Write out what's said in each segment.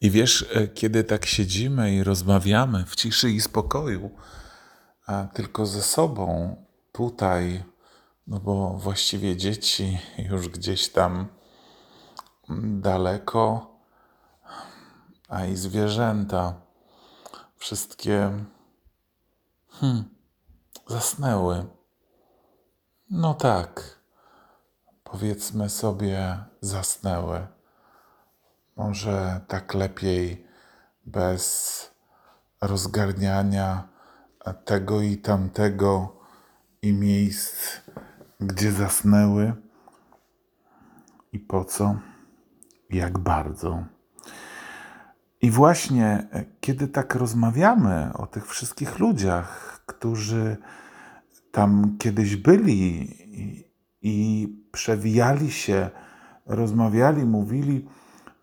I wiesz, e, kiedy tak siedzimy i rozmawiamy w ciszy i spokoju, a tylko ze sobą, tutaj, no bo właściwie dzieci już gdzieś tam daleko, a i zwierzęta wszystkie hmm, zasnęły. No tak, powiedzmy sobie, zasnęły. Może tak lepiej bez rozgarniania tego i tamtego i miejsc, gdzie zasnęły i po co, jak bardzo. I właśnie kiedy tak rozmawiamy o tych wszystkich ludziach, którzy tam kiedyś byli i, i przewijali się, rozmawiali, mówili,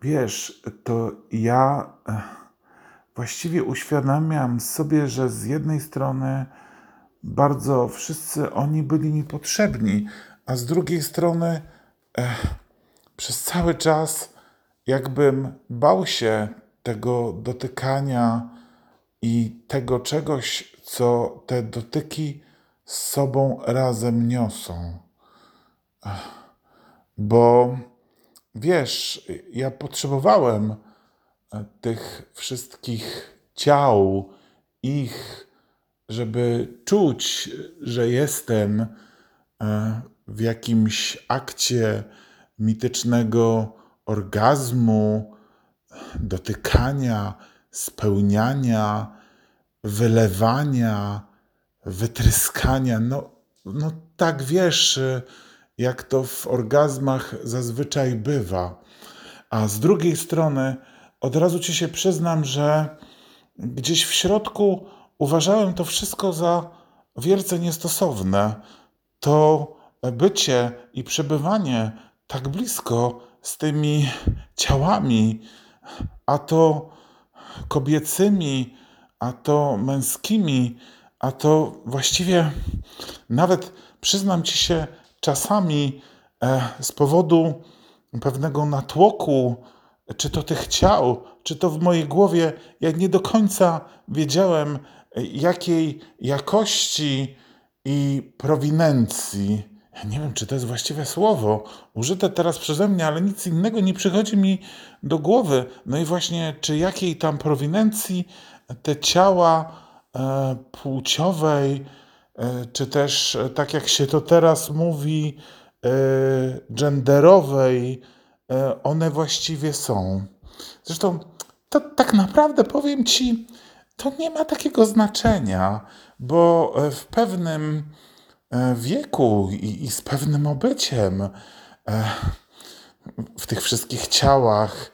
Wiesz, to ja e, właściwie uświadamiam sobie, że z jednej strony bardzo wszyscy oni byli mi potrzebni, a z drugiej strony eh, przez cały czas jakbym bał się tego dotykania i tego czegoś, co te dotyki z sobą razem niosą. Bo Wiesz, ja potrzebowałem e, tych wszystkich ciał, ich, żeby czuć, że jestem e, w jakimś akcie mitycznego orgazmu, dotykania, spełniania, wylewania, wytryskania. No, no tak wiesz jak to w orgazmach zazwyczaj bywa. A z drugiej strony, od razu ci się przyznam, że gdzieś w środku uważałem to wszystko za wielce niestosowne. To bycie i przebywanie tak blisko z tymi ciałami, a to kobiecymi, a to męskimi, a to właściwie nawet przyznam ci się, czasami e, z powodu pewnego natłoku, czy to tych ciał, czy to w mojej głowie, ja nie do końca wiedziałem, jakiej jakości i prowinencji. Nie wiem, czy to jest właściwe słowo, użyte teraz przeze mnie, ale nic innego nie przychodzi mi do głowy. No i właśnie, czy jakiej tam prowinencji te ciała e, płciowej, E, czy też, e, tak jak się to teraz mówi, e, genderowej, one właściwie są. Zresztą to tak naprawdę powiem Ci, to nie ma takiego znaczenia, bo w pewnym wieku i, i z pewnym obyciem w tych wszystkich ciałach,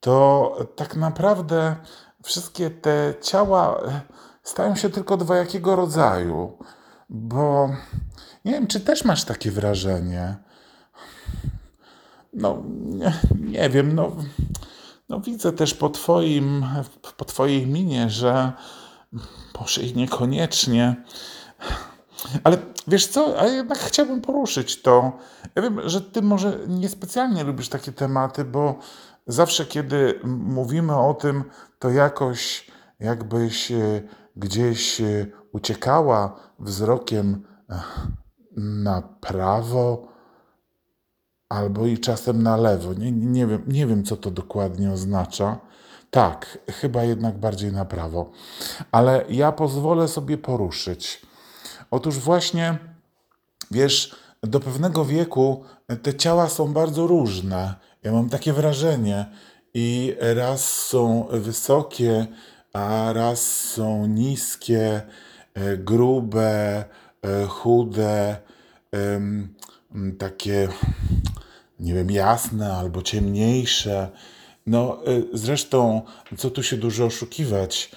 to tak naprawdę wszystkie te ciała stają się tylko dwojakiego rodzaju. Bo nie wiem, czy też masz takie wrażenie. No, nie, nie wiem, no, no widzę też po twoim, po twojej minie, że może i niekoniecznie. Ale wiesz co, a jednak chciałbym poruszyć to. Ja wiem, że ty może niespecjalnie lubisz takie tematy, bo zawsze kiedy mówimy o tym, to jakoś jakbyś e, gdzieś e, uciekała wzrokiem e, na prawo albo i czasem na lewo. Nie, nie, wiem, nie wiem, co to dokładnie oznacza. Tak, chyba jednak bardziej na prawo. Ale ja pozwolę sobie poruszyć. Otóż właśnie, wiesz, do pewnego wieku te ciała są bardzo różne. Ja mam takie wrażenie. I raz są wysokie, a raz są niskie, grube, e, chude, takie, nie wiem, jasne albo ciemniejsze. No, e, zresztą, co tu się dużo oszukiwać,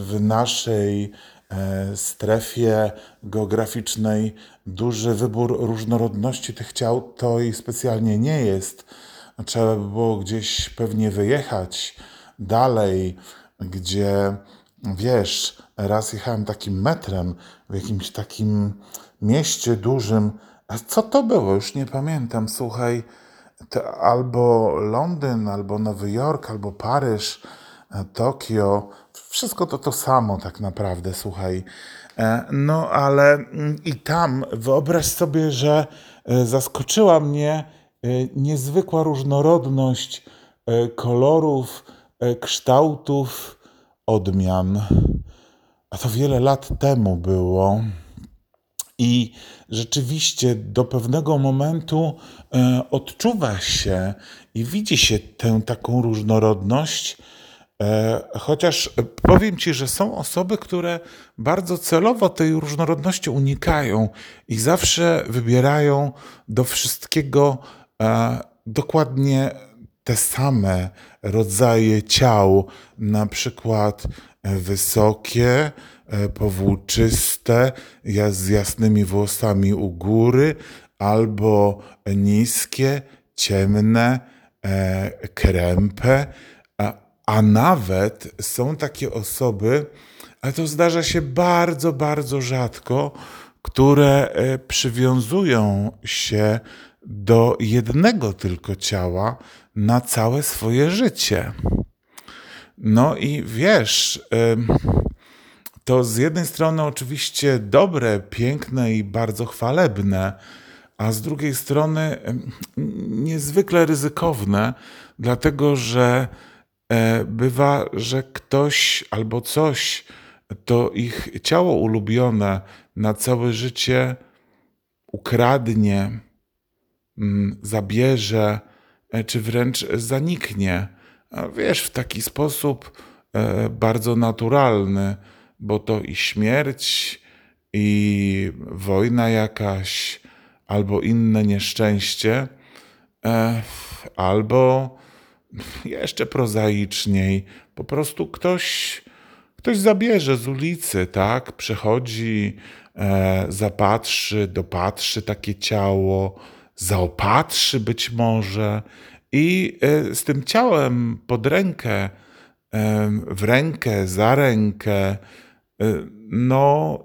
w naszej strefie geograficznej duży wybór różnorodności tych ciał to i specjalnie nie jest. Trzeba by było gdzieś pewnie wyjechać dalej, gdzie wiesz, raz jechałem takim metrem w jakimś takim mieście dużym. A co to było? Już nie pamiętam. Słuchaj, albo Londyn, albo Nowy Jork, albo Paryż, e, Tokio, wszystko to to samo tak naprawdę, słuchaj. E, no ale mm, i tam wyobraź sobie, że e, zaskoczyła mnie niezwykła różnorodność kolorów, kształtów, odmian. A to wiele lat temu było. I rzeczywiście do pewnego momentu e, odczuwa się i widzi się tę taką różnorodność. E, chociaż powiem Ci, że są osoby, które bardzo celowo tej różnorodności unikają i zawsze wybierają do wszystkiego e, dokładnie te same rodzaje ciał, na przykład wysokie, E, powłóczyste, z jasnymi włosami u góry, albo niskie, ciemne, e, krępe, a, nawet są takie osoby, ale to zdarza się bardzo, bardzo rzadko, które e, przywiązują się do jednego tylko ciała na całe swoje życie. No i wiesz, to z jednej strony oczywiście dobre, piękne i bardzo chwalebne, a z drugiej strony niezwykle ryzykowne, dlatego że e, bywa, że ktoś albo coś to ich ciało ulubione na całe życie ukradnie, zabierze, e, czy wręcz zaniknie. Wiesz, w taki sposób e, bardzo naturalny bo to i śmierć, i wojna jakaś, albo inne nieszczęście, e, albo jeszcze prozaiczniej, po prostu ktoś, ktoś zabierze z ulicy, tak? Przechodzi, zapatrzy, dopatrzy takie ciało, zaopatrzy być może i e, z tym ciałem pod rękę, w rękę, za rękę, Y, no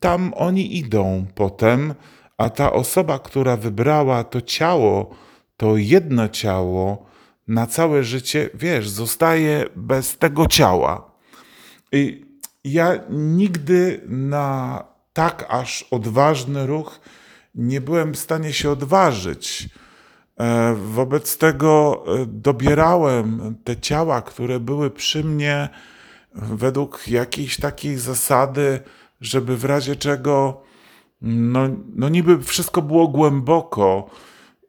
tam oni idą potem, a ta osoba, która wybrała to ciało, to jedno ciało, na całe życie, wiesz, zostaje bez tego ciała. I ja nigdy na tak aż odważny ruch nie byłem w stanie się odważyć. E, wobec tego e, dobierałem te ciała, które były przy mnie według jakiejś takiej zasady, żeby w razie czego, no, no niby wszystko było głęboko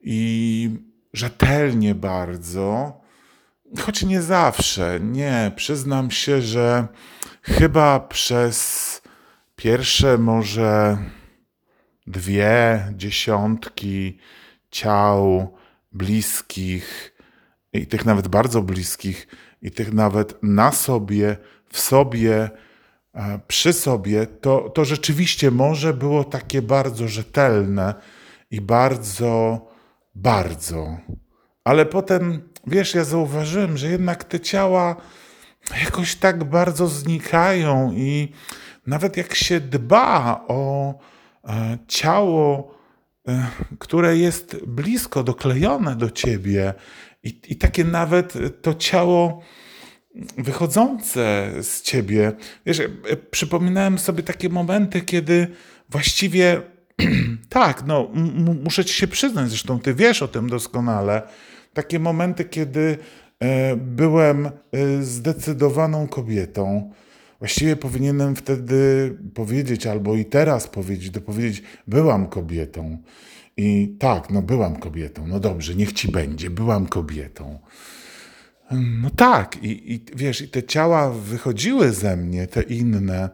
i rzetelnie bardzo, choć nie zawsze. Nie, przyznam się, że chyba przez pierwsze może dwie dziesiątki ciał bliskich i tych nawet bardzo bliskich i tych nawet na sobie, w sobie, e, przy sobie, to, to rzeczywiście może było takie bardzo rzetelne i bardzo, bardzo. Ale potem, wiesz, ja zauważyłem, że jednak te ciała jakoś tak bardzo znikają i nawet jak się dba o ciało, e, które jest blisko doklejone do ciebie, i, I takie nawet to ciało wychodzące z ciebie. Wiesz, e, przypominałem sobie takie momenty, kiedy właściwie tak, no, muszę ci się przyznać, zresztą ty wiesz o tym doskonale. Takie momenty, kiedy e, byłem e, zdecydowaną kobietą. Właściwie powinienem wtedy powiedzieć, albo i teraz powiedzieć, dopowiedzieć, byłam kobietą. I tak, no byłam kobietą. No dobrze, niech ci będzie, byłam kobietą. No tak, i, i wiesz, i te ciała wychodziły ze mnie, te inne.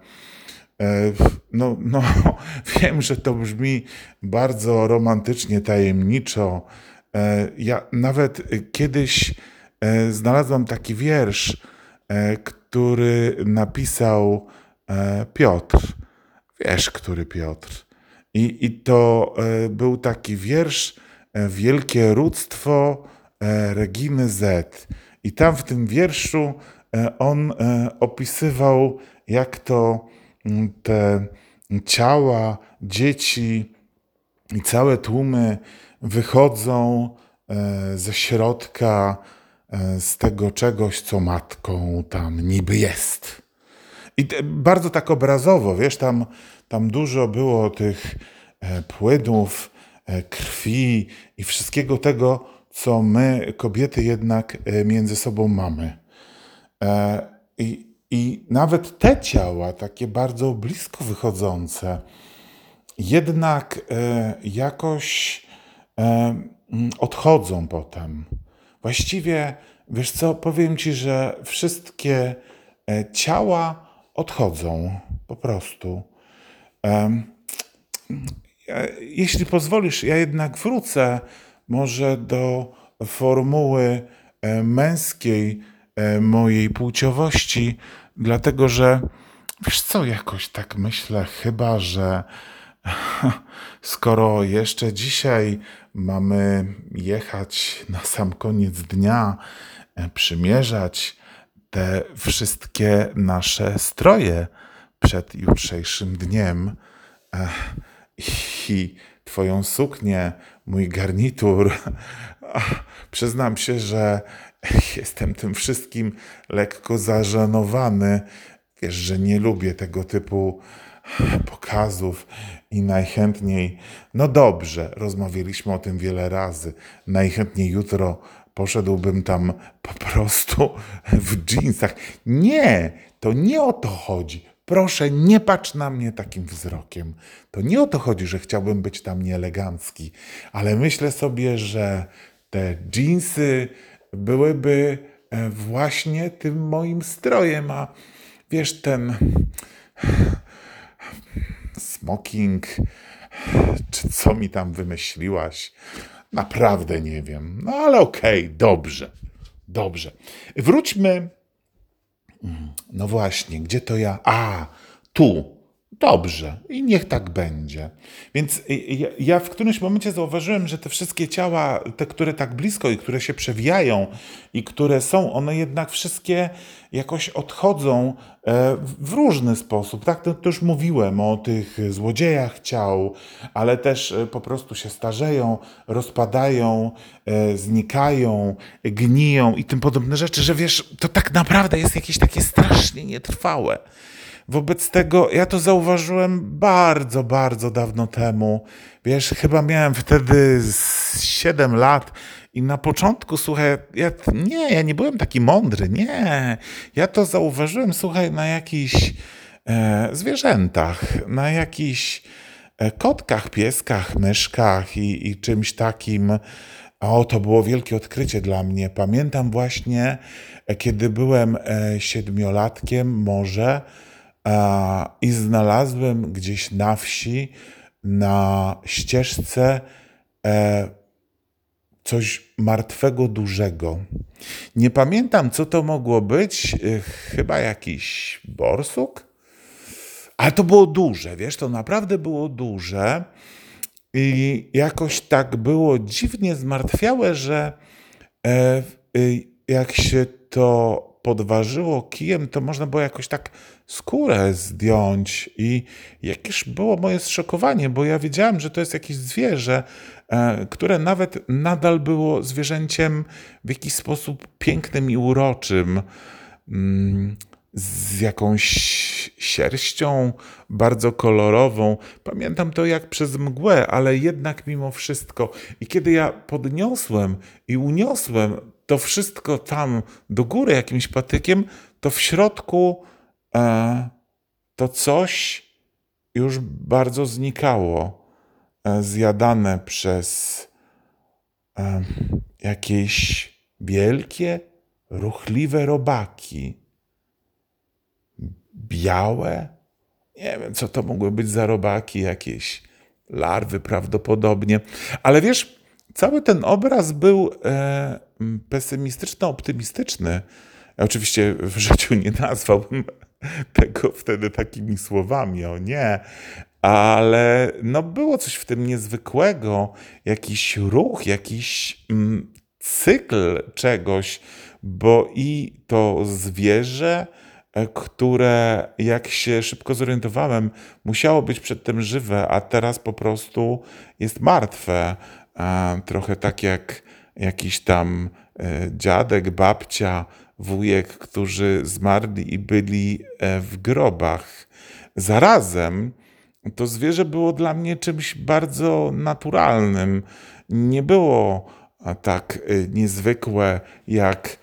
E, no, no, wiem, że to brzmi bardzo romantycznie, tajemniczo. E, ja nawet kiedyś e, znalazłam taki wiersz, który napisał Piotr. Wiesz, który Piotr. I, i to e, był taki wiersz e, Wielkie Rództwo e, Reginy Z. I tam w tym wierszu on opisywał, jak to mm, te ciała dzieci i całe tłumy wychodzą e, ze środka, e, z tego czegoś, co matką tam niby jest. I bardzo tak obrazowo, wiesz, tam, tam dużo było tych płynów, krwi i wszystkiego tego, co my, kobiety, jednak między sobą mamy. I, i nawet te ciała, takie bardzo blisko wychodzące, jednak e, jakoś e, mm, odchodzą potem. Właściwie, wiesz co, powiem ci, że wszystkie e, ciała odchodzą po prostu. Jeśli pozwolisz, ja jednak wrócę może do formuły męskiej mojej płciowości, dlatego że wiesz co, jakoś tak myślę, chyba że Skoro jeszcze dzisiaj mamy jechać na sam koniec dnia, e, przymierzać te wszystkie nasze stroje przed jutrzejszym dniem e, i Twoją suknię, mój garnitur, przyznam się, że jestem tym wszystkim lekko zażenowany. Wiesz, że nie lubię tego typu pokazów i najchętniej, no dobrze, rozmawialiśmy o tym wiele razy, najchętniej jutro poszedłbym tam po prostu w dżinsach. Nie, to nie o to chodzi. Proszę, nie patrz na mnie takim wzrokiem. To nie o to chodzi, że chciałbym być tam nieelegancki, ale myślę sobie, że te dżinsy byłyby e, właśnie tym moim strojem, a wiesz, ten smoking, czy co mi tam wymyśliłaś? Naprawdę nie wiem. No ale okej, okay, dobrze. Dobrze. Wróćmy. No właśnie, gdzie to ja? A, tu. Dobrze, i niech tak będzie. Więc ja, ja, w którymś momencie zauważyłem, że te wszystkie ciała, te, które tak blisko i które się przewijają i które są, one jednak wszystkie jakoś odchodzą e, w różny sposób. Tak, to, to już mówiłem o tych złodziejach ciał, ale też e, po prostu się starzeją, rozpadają, e, znikają, gniją i tym podobne rzeczy, że wiesz, to tak naprawdę jest jakieś takie strasznie nietrwałe. Wobec tego ja to zauważyłem bardzo, bardzo dawno temu. Wiesz, chyba miałem wtedy 7 lat i na początku, słuchaj, ja, nie, ja nie byłem taki mądry, nie. Ja to zauważyłem, słuchaj, na jakichś e, zwierzętach, na jakichś e, kotkach, pieskach, myszkach i, i czymś takim. O, to było wielkie odkrycie dla mnie. Pamiętam właśnie, e, kiedy byłem e, siedmiolatkiem, może i znalazłem gdzieś na wsi, na ścieżce e, coś martwego, dużego. Nie pamiętam, co to mogło być. E, chyba jakiś borsuk? Ale to było duże, wiesz, to naprawdę było duże. I jakoś tak było dziwnie zmartwiałe, że e, jak się to podważyło kijem, to można było jakoś tak skórę zdjąć. I jakież było moje zszokowanie, bo ja wiedziałem, że to jest jakieś zwierzę, e, które nawet nadal było zwierzęciem w jakiś sposób pięknym i uroczym. Mm, z jakąś sierścią bardzo kolorową. Pamiętam to jak przez mgłę, ale jednak mimo wszystko. I kiedy ja podniosłem i uniosłem to wszystko tam do góry jakimś patykiem, to w środku e, to coś już bardzo znikało, e, zjadane przez e, jakieś wielkie, ruchliwe robaki. Białe? Nie wiem, co to mogły być za robaki, jakieś larwy prawdopodobnie. Ale wiesz, cały ten obraz był e, pesymistyczno-optymistyczny. Ja oczywiście w życiu nie nazwałbym tego wtedy takimi słowami, o nie, ale no było coś w tym niezwykłego, jakiś ruch, jakiś cykl czegoś, bo i to zwierzę, e, które, jak się szybko zorientowałem, musiało być przedtem żywe, a teraz po prostu jest martwe. Trochę tak jak jakiś tam e, dziadek, babcia, wujek, którzy zmarli i byli e, w grobach. Zarazem to zwierzę było dla mnie czymś bardzo naturalnym. Nie było tak niezwykłe jak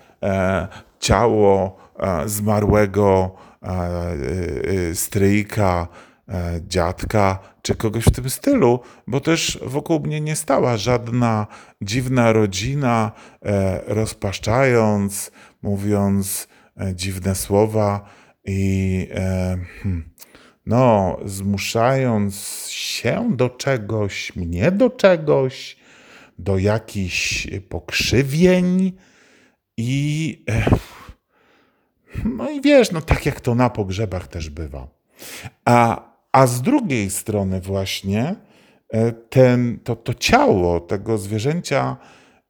ciało zmarłego stryjka, dziadka czy kogoś w tym stylu, bo też wokół mnie nie stała żadna dziwna rodzina, e, rozpaszczając, mówiąc e, dziwne słowa i e, hmm, no, zmuszając się do czegoś, mnie do czegoś, do jakichś pokrzywień i no i wiesz, no tak jak to na pogrzebach też bywa. A, a z drugiej strony właśnie e, ten, to, to ciało tego zwierzęcia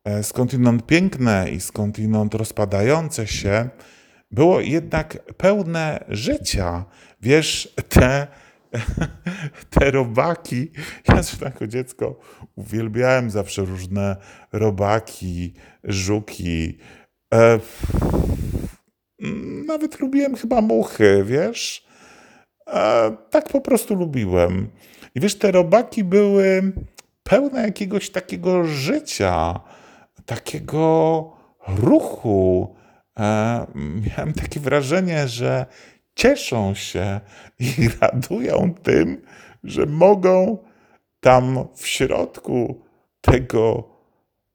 e, skądinąd piękne i skądinąd rozpadające się, było jednak pełne życia. Wiesz, te, te robaki, ja zresztą jako dziecko uwielbiałem zawsze różne robaki, żuki. E, nawet lubiłem chyba muchy, wiesz? E, tak po prostu lubiłem. I wiesz, te robaki były pełne jakiegoś takiego życia, takiego ruchu. E, miałem takie wrażenie, że cieszą się i radują tym, że mogą tam w środku tego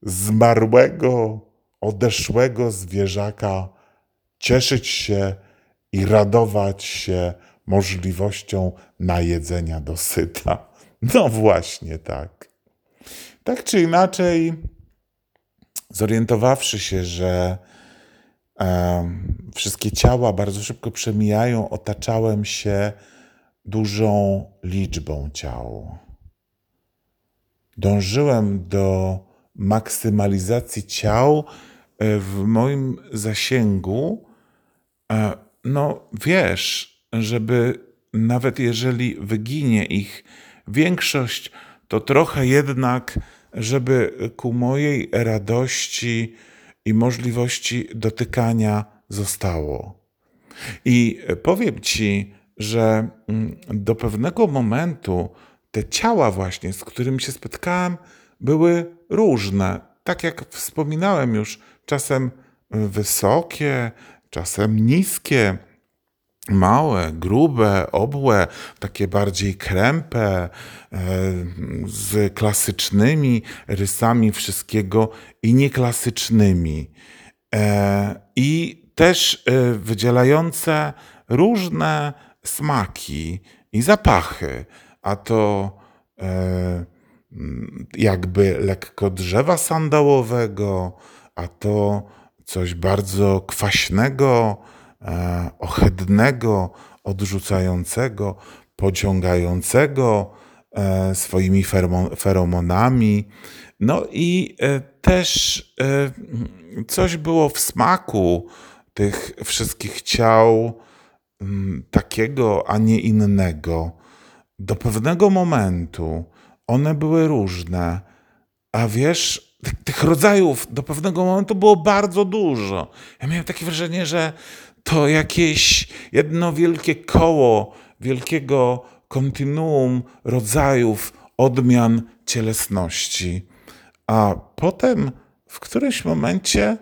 zmarłego, odeszłego zwierzaka cieszyć się i radować się możliwością najedzenia dosyta. No właśnie tak. Tak czy inaczej, zorientowawszy się, że wszystkie ciała bardzo szybko przemijają, otaczałem się dużą liczbą ciał. Dążyłem do maksymalizacji ciał e, w moim zasięgu, e, no wiesz, żeby nawet jeżeli wyginie ich większość, to trochę jednak, żeby ku mojej radości i możliwości dotykania zostało. I powiem Ci, że mm, do pewnego momentu te ciała, właśnie, z którymi się spotkałem, były różne. Tak jak wspominałem już, czasem wysokie, czasem niskie małe, grube, obłe, takie bardziej krępe, e, z klasycznymi rysami wszystkiego i nieklasycznymi. E, I też e, wydzielające różne smaki i zapachy, a to jakby lekko drzewa sandałowego, a to coś bardzo kwaśnego, ohydnego, odrzucającego, pociągającego e, swoimi feromonami. No i e, też coś było w smaku tych wszystkich ciał takiego, a nie innego. Do pewnego momentu one były różne, a wiesz, tych rodzajów do pewnego momentu było bardzo dużo. Ja miałem takie wrażenie, że to jakieś jedno wielkie koło wielkiego kontinuum rodzajów odmian cielesności. A potem w którymś momencie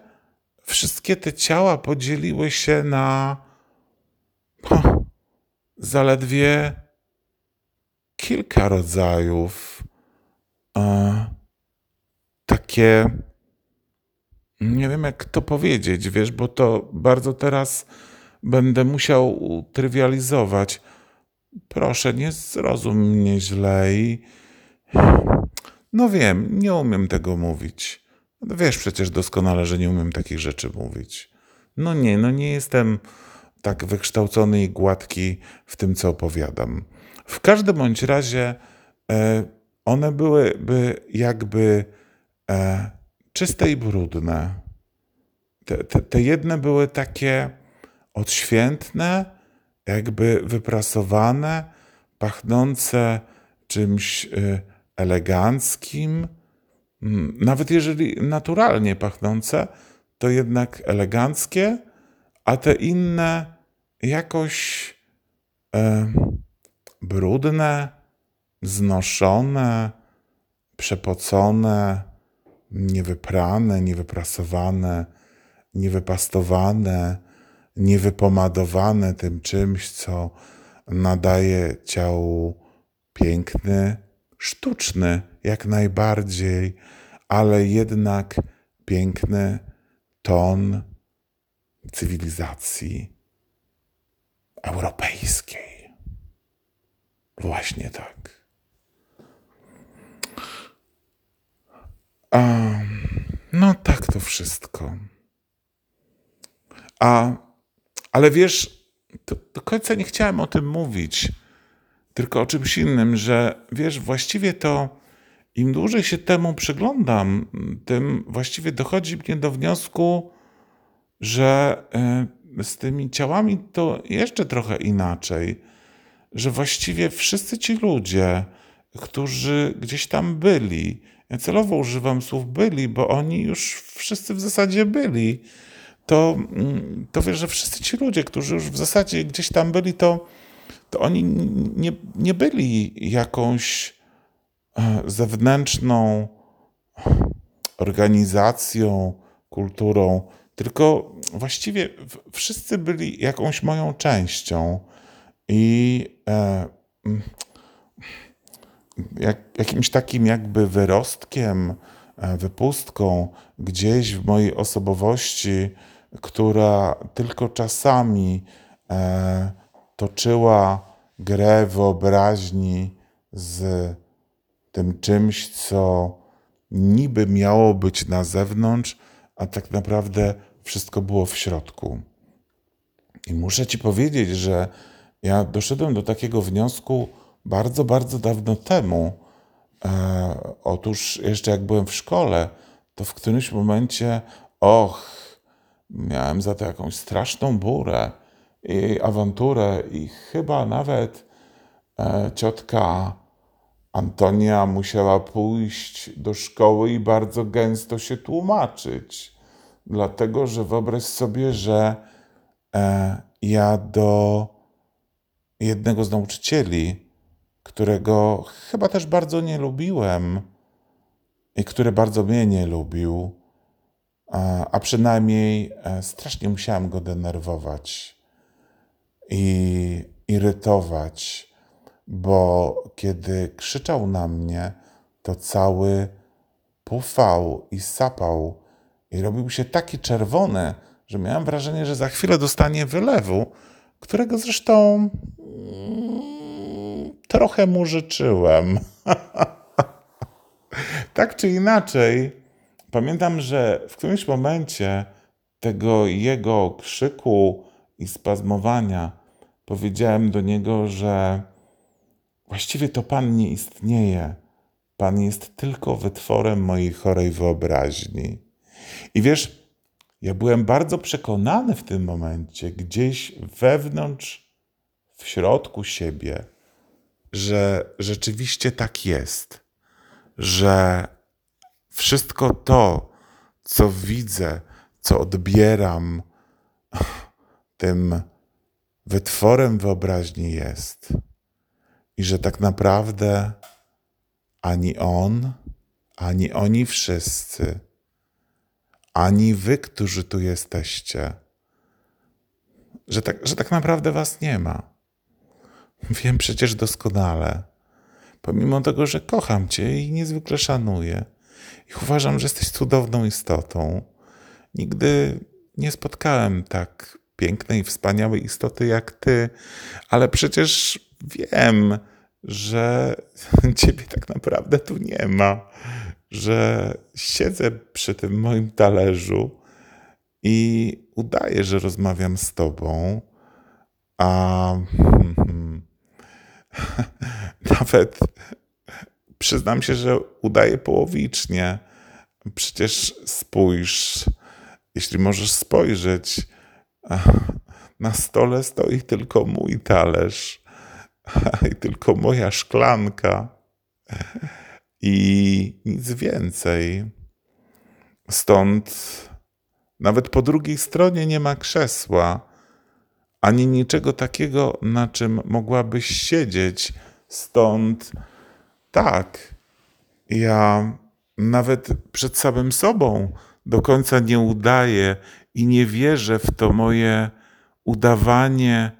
wszystkie te ciała podzieliły się na zaledwie kilka rodzajów. E, takie nie wiem, jak to powiedzieć, wiesz, bo to bardzo teraz będę musiał trywializować. Proszę, nie zrozum mnie źle i... No wiem, nie umiem tego mówić. Wiesz przecież doskonale, że nie umiem takich rzeczy mówić. No nie, no nie jestem tak wykształcony i gładki w tym, co opowiadam. W każdym bądź razie e, one byłyby jakby e, czyste i brudne. Te, te, te jedne były takie odświętne, jakby wyprasowane, pachnące czymś y, eleganckim, mm, nawet jeżeli naturalnie pachnące, to jednak eleganckie, a te inne jakoś e, brudne, znoszone, przepocone, niewyprane, niewyprasowane, niewypastowane, niewypomadowane tym czymś, co nadaje ciału piękny, sztuczny jak najbardziej, ale jednak piękny ton cywilizacji europejskiej. Właśnie tak. A, no tak to wszystko. A, ale wiesz, do, do końca nie chciałem o tym mówić, tylko o czymś innym, że wiesz, właściwie to im dłużej się temu przyglądam, tym właściwie dochodzi mnie do wniosku, że y, z tymi ciałami to jeszcze trochę inaczej, że właściwie wszyscy ci ludzie, którzy gdzieś tam byli, ja celowo używam słów byli, bo oni już wszyscy w zasadzie byli, to, mm, to wiesz, że wszyscy ci ludzie, którzy już w zasadzie gdzieś tam byli, to, to oni nie, nie byli jakąś e, zewnętrzną organizacją, kulturą, tylko właściwie wszyscy byli jakąś moją częścią. I e, mm, jak, jakimś takim jakby wyrostkiem, e, wypustką gdzieś w mojej osobowości, która tylko czasami e, toczyła grę wyobraźni z tym czymś, co niby miało być na zewnątrz, a tak naprawdę wszystko było w środku. I muszę Ci powiedzieć, że ja doszedłem do takiego wniosku bardzo, bardzo dawno temu. E, otóż jeszcze jak byłem w szkole, to w którymś momencie, och, miałem za to jakąś straszną burę i awanturę, i chyba nawet e, ciotka Antonia musiała pójść do szkoły i bardzo gęsto się tłumaczyć. Dlatego, że wyobraź sobie, że e, ja do jednego z nauczycieli, którego chyba też bardzo nie lubiłem i który bardzo mnie nie lubił, a przynajmniej e, strasznie musiałem go denerwować i irytować, bo kiedy krzyczał na mnie, to cały pufał i sapał i robił się taki czerwony, że miałem wrażenie, że za chwilę dostanie wylewu, którego zresztą mm, trochę mu życzyłem. tak czy inaczej, pamiętam, że w którymś momencie tego jego krzyku i spazmowania powiedziałem do niego, że właściwie to Pan nie istnieje. Pan jest tylko wytworem mojej chorej wyobraźni. I wiesz, ja byłem bardzo przekonany w tym momencie, gdzieś wewnątrz, w środku siebie, że rzeczywiście tak jest, że wszystko to, co widzę, co odbieram, tym wytworem wyobraźni jest. I że tak naprawdę ani on, ani oni wszyscy, ani wy, którzy tu jesteście, że tak, że tak naprawdę was nie ma. Wiem przecież doskonale, pomimo tego, że kocham cię i niezwykle szanuję i uważam, że jesteś cudowną istotą. Nigdy nie spotkałem tak pięknej, wspaniałej istoty jak ty, ale przecież wiem, że ciebie tak naprawdę tu nie ma, że siedzę przy tym moim talerzu i udaję, że rozmawiam z tobą, a nawet przyznam się, że udaję połowicznie. Przecież spójrz, jeśli możesz spojrzeć, na stole stoi tylko mój talerz i tylko moja szklanka. i nic więcej. Stąd nawet po drugiej stronie nie ma krzesła, ani niczego takiego, na czym mogłabyś siedzieć. Stąd tak, ja nawet przed samym sobą do końca nie udaję i nie wierzę w to moje udawanie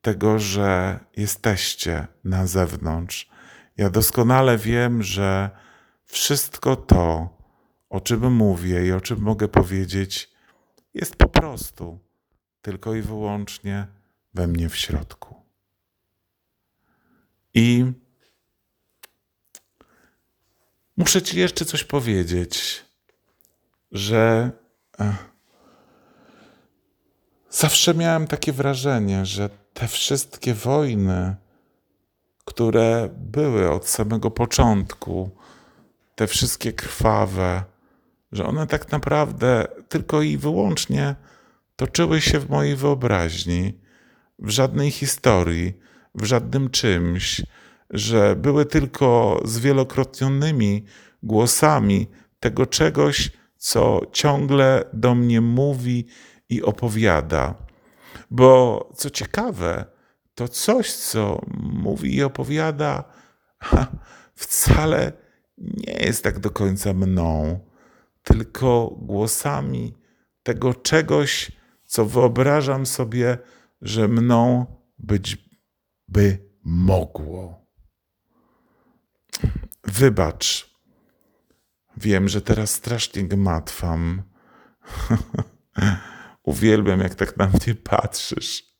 tego, że jesteście na zewnątrz. Ja doskonale wiem, że wszystko to, o czym mówię i o czym mogę powiedzieć, jest po prostu tylko i wyłącznie we mnie w środku. I muszę Ci jeszcze coś powiedzieć, że zawsze miałem takie wrażenie, że te wszystkie wojny, które były od samego początku, te wszystkie krwawe, że one tak naprawdę tylko i wyłącznie toczyły się w mojej wyobraźni, w żadnej historii, w żadnym czymś, że były tylko zwielokrotnionymi głosami tego czegoś, co ciągle do mnie mówi i opowiada. Bo co ciekawe, to coś, co mówi i opowiada, wcale nie jest tak do końca mną, tylko głosami tego czegoś, co wyobrażam sobie, że mną być by mogło. Wybacz. Wiem, że teraz strasznie gmatwam. Uwielbiam, jak tak na mnie patrzysz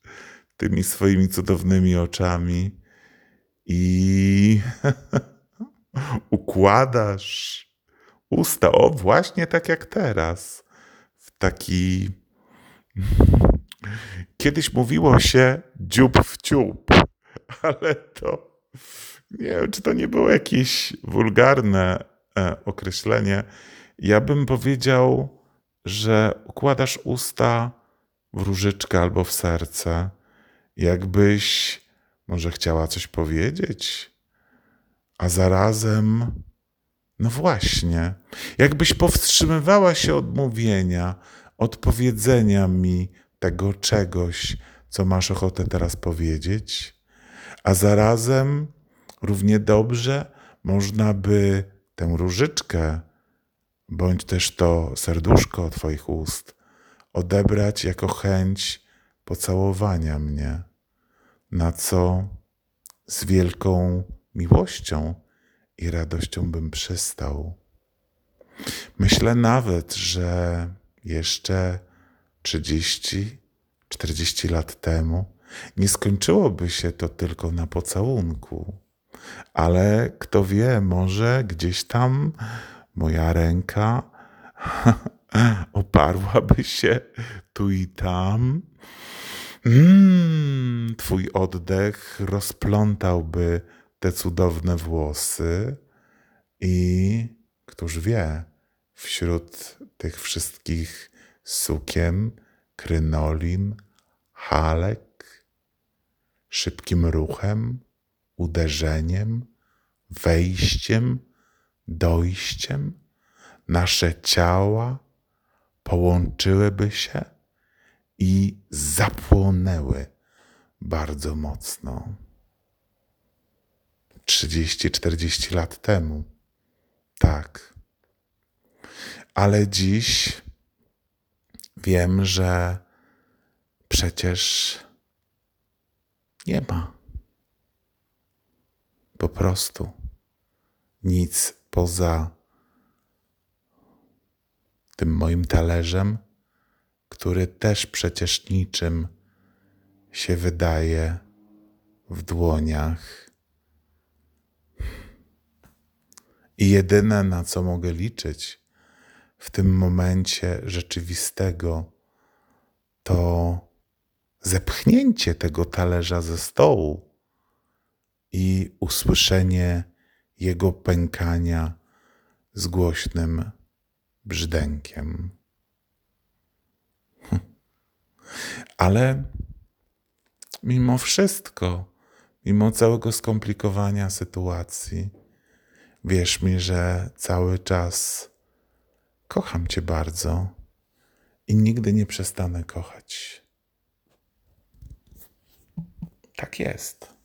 tymi swoimi cudownymi oczami i układasz usta. O, właśnie tak jak teraz. W taki. Kiedyś mówiło się dziób w ciup, ale to nie wiem, czy to nie było jakieś wulgarne e, określenie. Ja bym powiedział, że układasz usta w różyczkę albo w serce, jakbyś może chciała coś powiedzieć, a zarazem, no właśnie, jakbyś powstrzymywała się od mówienia, od powiedzenia mi tego czegoś, co masz ochotę teraz powiedzieć, a zarazem równie dobrze można by tę różyczkę bądź też to serduszko Twoich ust odebrać jako chęć pocałowania mnie, na co z wielką miłością i radością bym przystał. Myślę nawet, że jeszcze 30, 40 lat temu nie skończyłoby się to tylko na pocałunku, ale kto wie, może gdzieś tam moja ręka oparłaby się tu i tam. Mm, twój oddech rozplątałby te cudowne włosy i któż wie, wśród tych wszystkich sukien, krynolim, halek, szybkim ruchem, uderzeniem, wejściem, dojściem, nasze ciała połączyłyby się i zapłonęły bardzo mocno. 30-40 lat temu. Tak. Ale dziś wiem, że przecież nie ma. Po prostu nic poza tym moim talerzem, który też przecież niczym się wydaje w dłoniach. I jedyne, na co mogę liczyć w tym momencie rzeczywistego, to zepchnięcie tego talerza ze stołu i usłyszenie jego pękania z głośnym brzdękiem. Ale mimo wszystko, mimo całego skomplikowania sytuacji, Wierz mi, że cały czas kocham Cię bardzo i nigdy nie przestanę kochać. Tak jest.